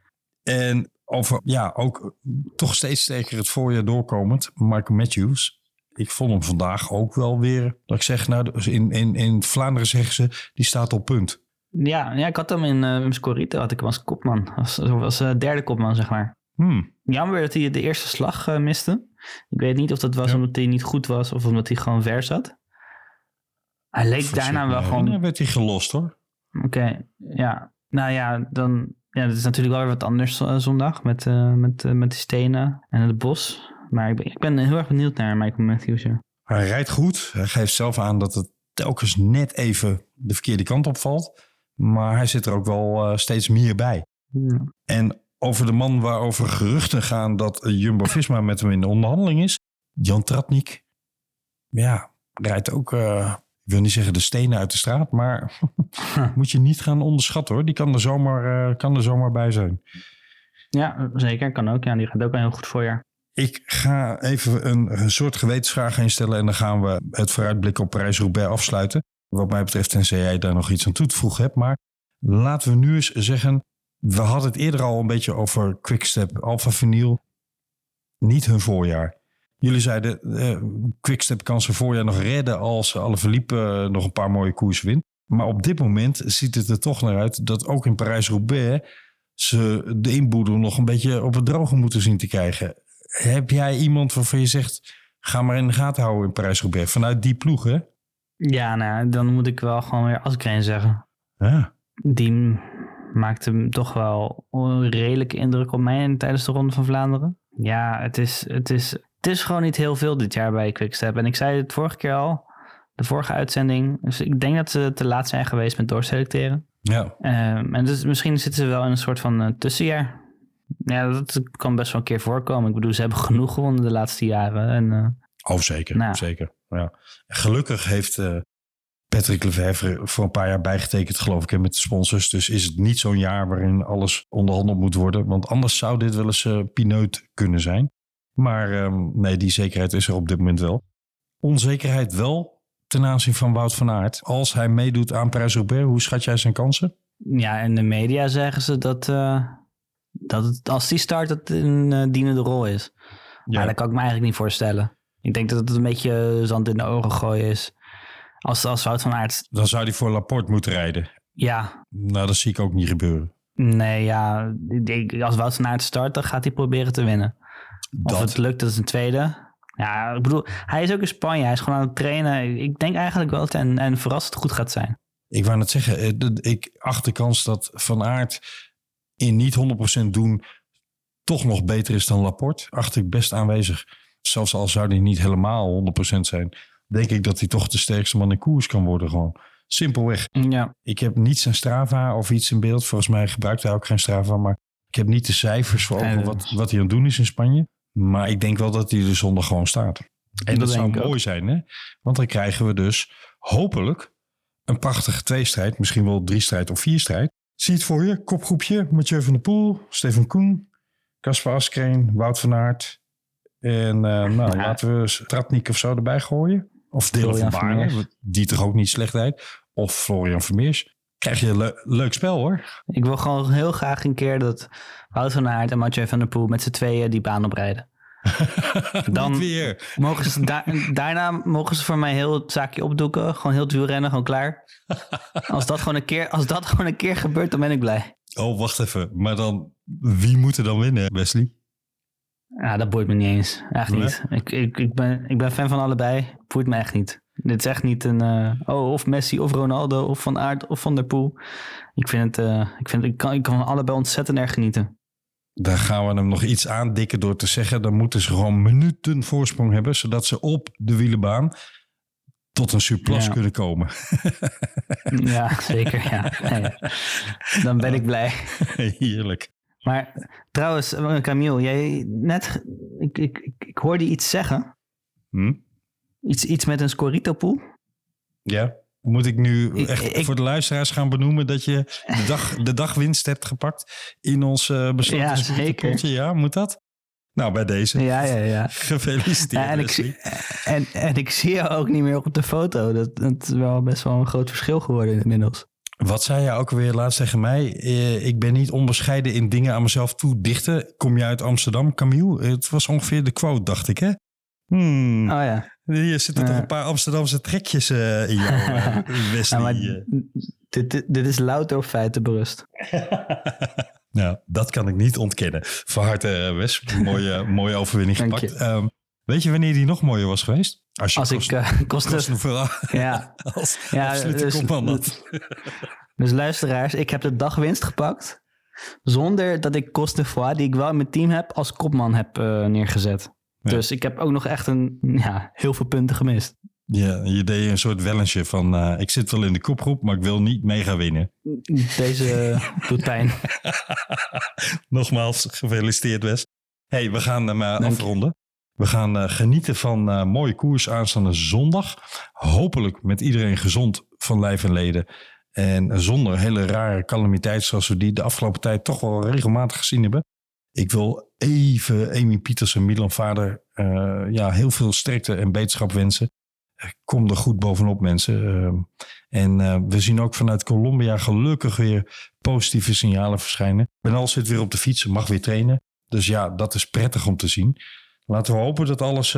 En over, ja, ook toch steeds sterker het voorjaar doorkomend, Michael Matthews. Ik vond hem vandaag ook wel weer, dat ik zeg, nou, dus in, in, in Vlaanderen zeggen ze, die staat op punt. Ja, ja ik had hem in uh, Scorito, had ik hem als kopman. Als, als uh, derde kopman, zeg maar. Hmm. Jammer dat hij de eerste slag uh, miste. Ik weet niet of dat was Ja. omdat hij niet goed was of omdat hij gewoon ver zat. Hij leek daarna wel gewoon... Dan werd hij gelost hoor. Oké, ja. Nou ja, dan... Ja, dat is natuurlijk wel weer wat anders zondag met, met, met die stenen en het bos. Maar ik ben, ik ben heel erg benieuwd naar Michael Matthews. Ja. Hij rijdt goed. Hij geeft zelf aan dat het telkens net even de verkeerde kant opvalt. Maar hij zit er ook wel uh, steeds meer bij. Ja. En over de man waarover geruchten gaan dat Jumbo-Visma met hem in de onderhandeling is. Jan Tratnik. Ja, rijdt ook uh, ik wil niet zeggen de stenen uit de straat, maar moet je niet gaan onderschatten hoor. Die kan er zomaar, eh, kan er zomaar bij zijn. Ja, zeker. Kan ook. Ja, die gaat ook een heel goed voorjaar. Ik ga even een, soort gewetensvraag instellen en dan gaan we het vooruitblik op Parijs-Roubaix afsluiten. Wat mij betreft, tenzij jij daar nog iets aan toe te voegen hebt. Maar laten we nu eens zeggen, we hadden het eerder al een beetje over Quickstep, Alpha Vinyl. Niet hun voorjaar. Jullie zeiden, eh, Quickstep kan zijn voorjaar nog redden als alle verliepen nog een paar mooie koers wint. Maar op dit moment ziet het er toch naar uit dat ook in Parijs-Roubaix ze de inboedel nog een beetje op het droge moeten zien te krijgen. Heb jij iemand waarvan je zegt, ga maar in de gaten houden in Parijs-Roubaix vanuit die ploeg hè? Ja, nou, dan moet ik wel gewoon weer Asgreen zeggen. Ja. Die maakte toch wel een redelijke indruk op mij tijdens de Ronde van Vlaanderen. Ja, het is, het is, het is gewoon niet heel veel dit jaar bij Quickstep. En ik zei het vorige keer al, de vorige uitzending. Dus ik denk dat ze te laat zijn geweest met doorselecteren. Ja. Um, en dus misschien zitten ze wel in een soort van uh, tussenjaar. Ja, dat kan best wel een keer voorkomen. Ik bedoel, ze hebben genoeg gewonnen de laatste jaren. En, uh, oh, zeker. Nou. zeker. Ja. Gelukkig heeft uh, Patrick Lefevre voor een paar jaar bijgetekend, geloof ik, met de sponsors. Dus is het niet zo'n jaar waarin alles onderhandeld moet worden. Want anders zou dit wel eens uh, pineut kunnen zijn. Maar um, nee, die zekerheid is er op dit moment wel. Onzekerheid wel ten aanzien van Wout van Aert. Als hij meedoet aan Parijs-Roubaix, hoe schat jij zijn kansen? Ja, in de media zeggen ze dat, uh, dat het, als die start het een uh, dienende rol is. Ja. Maar dat kan ik me eigenlijk niet voorstellen. Ik denk dat het een beetje zand in de ogen gooien is. Als, als Wout van Aert... Dan zou hij voor Laporte moeten rijden. Ja. Nou, dat zie ik ook niet gebeuren. Nee, ja. Als Wout van Aert start, dan gaat hij proberen te winnen. Dat. Of het lukt, dat is een tweede. Ja, ik bedoel, hij is ook in Spanje. Hij is gewoon aan het trainen. Ik denk eigenlijk wel dat het en, en verrassend goed gaat zijn. Ik wou net zeggen, ik acht de kans dat Van Aert in niet 100% doen toch nog beter is dan Laporte. Acht ik best aanwezig. Zelfs al zou hij niet helemaal 100% zijn, denk ik dat hij toch de sterkste man in koers kan worden gewoon. Simpelweg. Ja. Ik heb niet zijn Strava of iets in beeld. Volgens mij gebruikt hij ook geen Strava, maar ik heb niet de cijfers voor ogen wat, wat hij aan het doen is in Spanje. Maar ik denk wel dat hij de zondag gewoon staat. En dat, dat zou mooi ook. zijn, hè? Want dan krijgen we dus hopelijk een prachtige tweestrijd. Misschien wel drie strijd of vier strijd. Zie het voor je. Kopgroepje. Mathieu van der Poel, Stefan Koen, Caspar Askreen, Wout van Aert. En uh, nou, ja. laten we Stratnik of zo erbij gooien. Of Dylan van Baarle, die toch ook niet slecht rijdt. Of Florian Vermeers. Krijg je een le leuk spel hoor. Ik wil gewoon heel graag een keer dat Wout van Aert en Mathieu van der Poel met z'n tweeën die baan oprijden. Dan weer. Mogen ze da daarna mogen ze voor mij heel het zaakje opdoeken. Gewoon heel het wielrennen, gewoon klaar. als, dat gewoon een keer, als dat gewoon een keer gebeurt, dan ben ik blij. Oh, wacht even. Maar dan, wie moet er dan winnen, Wesley? Ja, dat boeit me niet eens. Echt nee? niet. Ik, ik, ik, ben, ik ben fan van allebei. Boeit me echt niet. Dit is echt niet een... Uh, oh, of Messi of Ronaldo of Van Aert of Van der Poel. Ik vind het... Uh, ik, vind, ik, kan, ik kan van allebei ontzettend erg genieten. Daar gaan we hem nog iets aandikken door te zeggen. Dan moeten ze gewoon minuten voorsprong hebben. Zodat ze op de wielenbaan tot een surplus ja. kunnen komen. ja, zeker. Ja. Nee. Dan ben ik blij. Heerlijk. Maar trouwens, Camille, jij net, ik, ik, ik, hoorde iets zeggen. Hm? Iets, iets met een Scorito-pool. Ja. Moet ik nu echt ik, voor de luisteraars gaan benoemen dat je de, dag, de dagwinst hebt gepakt in ons uh, besloten ja, zeker. Ja, moet dat? Nou, bij deze. Ja, ja, ja. Gefeliciteerd. Ja, en, ik zie, en, en ik zie jou ook niet meer op de foto. Dat, dat is wel best wel een groot verschil geworden inmiddels. Wat zei je ook weer laatst tegen mij? Eh, ik ben niet onbescheiden in dingen aan mezelf toe dichten. Kom je uit Amsterdam, Camille? Het was ongeveer de quote, dacht ik, hè? Hmm. Oh ja. Hier zitten toch een paar Amsterdamse trekjes uh, in jou, Wesley. Ja, maar dit, dit, dit is louter op feiten berust. nou, dat kan ik niet ontkennen. Van harte, Wes. Mooie, mooie overwinning gepakt. Um, weet je wanneer die nog mooier was geweest? Als, je Als kost, ik uh, kost, ja. als ja, absolute dus, had. Dus luisteraars, ik heb de dagwinst gepakt. Zonder dat ik Coste Foix, die ik wel in mijn team heb, als kopman heb uh, neergezet. Ja. Dus ik heb ook nog echt een, ja, heel veel punten gemist. Ja, je deed een soort wellensje van uh, ik zit wel in de kopgroep, maar ik wil niet mega winnen. Deze uh, doet pijn. Nogmaals, gefeliciteerd Wes. hey, we gaan hem uh, afronden. We gaan eh, genieten van eh, mooie koers aanstaande zondag. Hopelijk met iedereen gezond van lijf en leden. En zonder hele rare calamiteit zoals we die de afgelopen tijd toch wel regelmatig gezien hebben. Ik wil even Amy Pieters en Milan Vader eh, ja, heel veel sterkte en beterschap wensen. Eh, Kom er goed bovenop mensen. Ehm, en eh, we zien ook vanuit Colombia gelukkig weer positieve signalen verschijnen. Benal zit weer op de fiets, mag weer trainen. Dus ja, dat is prettig om te zien. Laten we hopen dat alles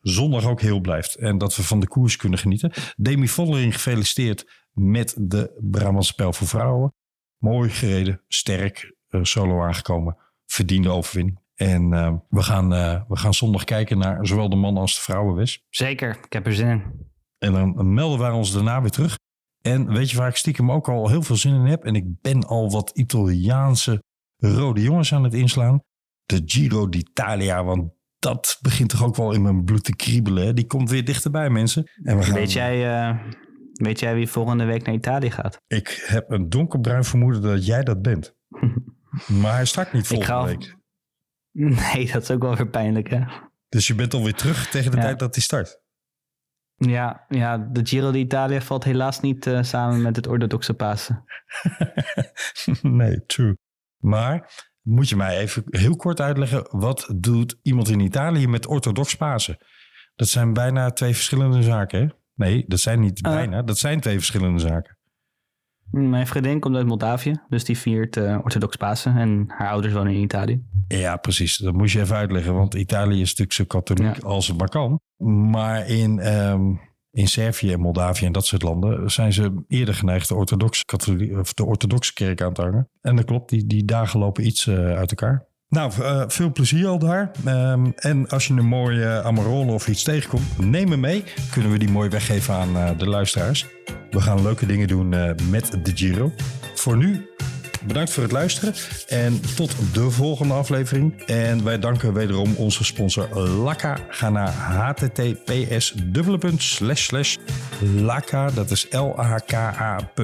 zondag ook heel blijft. En dat we van de koers kunnen genieten. Demi Vollering gefeliciteerd met de Brabantse Spel voor Vrouwen. Mooi gereden, sterk, solo aangekomen. Verdiende overwinning. En eh, we, gaan, eh, we gaan zondag kijken naar zowel de mannen als de vrouwen, Wes. Zeker, ik heb er zin in. En dan melden wij ons daarna weer terug. En weet je waar ik stiekem ook al heel veel zin in heb? En ik ben al wat Italiaanse rode jongens aan het inslaan. De Giro d'Italia, want dat begint toch ook wel in mijn bloed te kriebelen. hè? Die komt weer dichterbij, mensen. En we gaan, Weet, jij, eh, weet jij wie volgende week naar Italië gaat? Ik heb een donkerbruin vermoeden dat jij dat bent. Maar hij start niet volgende week. Nee, dat is ook wel weer pijnlijk, hè? Dus je bent alweer terug tegen de Ja. tijd dat hij start. Ja, ja de Giro d'Italia valt helaas niet eh, samen met het orthodoxe Pasen. nee, true. Maar moet je mij even heel kort uitleggen, wat doet iemand in Italië met orthodox Pasen? Dat zijn bijna twee verschillende zaken, hè? Nee, dat zijn niet Eh. bijna, dat zijn twee verschillende zaken. Mijn vriendin komt uit Moldavië, dus die viert eh, orthodox Pasen. En haar ouders wonen in Italië. Ja, precies. Dat moest je even uitleggen, want Italië is natuurlijk zo katholiek Ja. als het maar kan. Maar in, ehm, in Servië en Moldavië en dat soort landen zijn ze eerder geneigd de orthodoxe, katholiek, of de orthodoxe kerk aan te hangen. En dat klopt, die, die dagen lopen iets eh, uit elkaar. Nou, eh, veel plezier al daar. Ehm, en als je een mooie Amarone of iets tegenkomt, neem hem mee. Kunnen we die mooi weggeven aan eh, de luisteraars. We gaan leuke dingen doen eh, met de Giro. Voor nu Bedankt voor het luisteren en tot de volgende aflevering. En wij danken wederom onze sponsor Laka. Ga naar https laka, dat is l-a-k-a.co,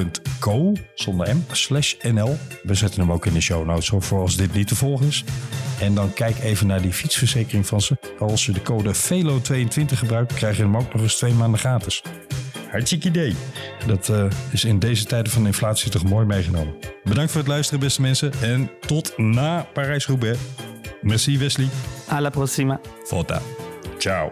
zonder m, slash nl. We zetten hem ook in de show notes voor als dit niet te volgen is. En dan kijk even naar die fietsverzekering van ze. Als je de code VELO22 gebruikt, krijg je hem ook nog eens twee maanden gratis. Hartstikke idee. Dat eh, is in deze tijden van inflatie toch mooi meegenomen. Bedankt voor het luisteren, beste mensen. En tot na Parijs-Roubaix. Merci, Wesley. Alla prossima. Volta. Ciao.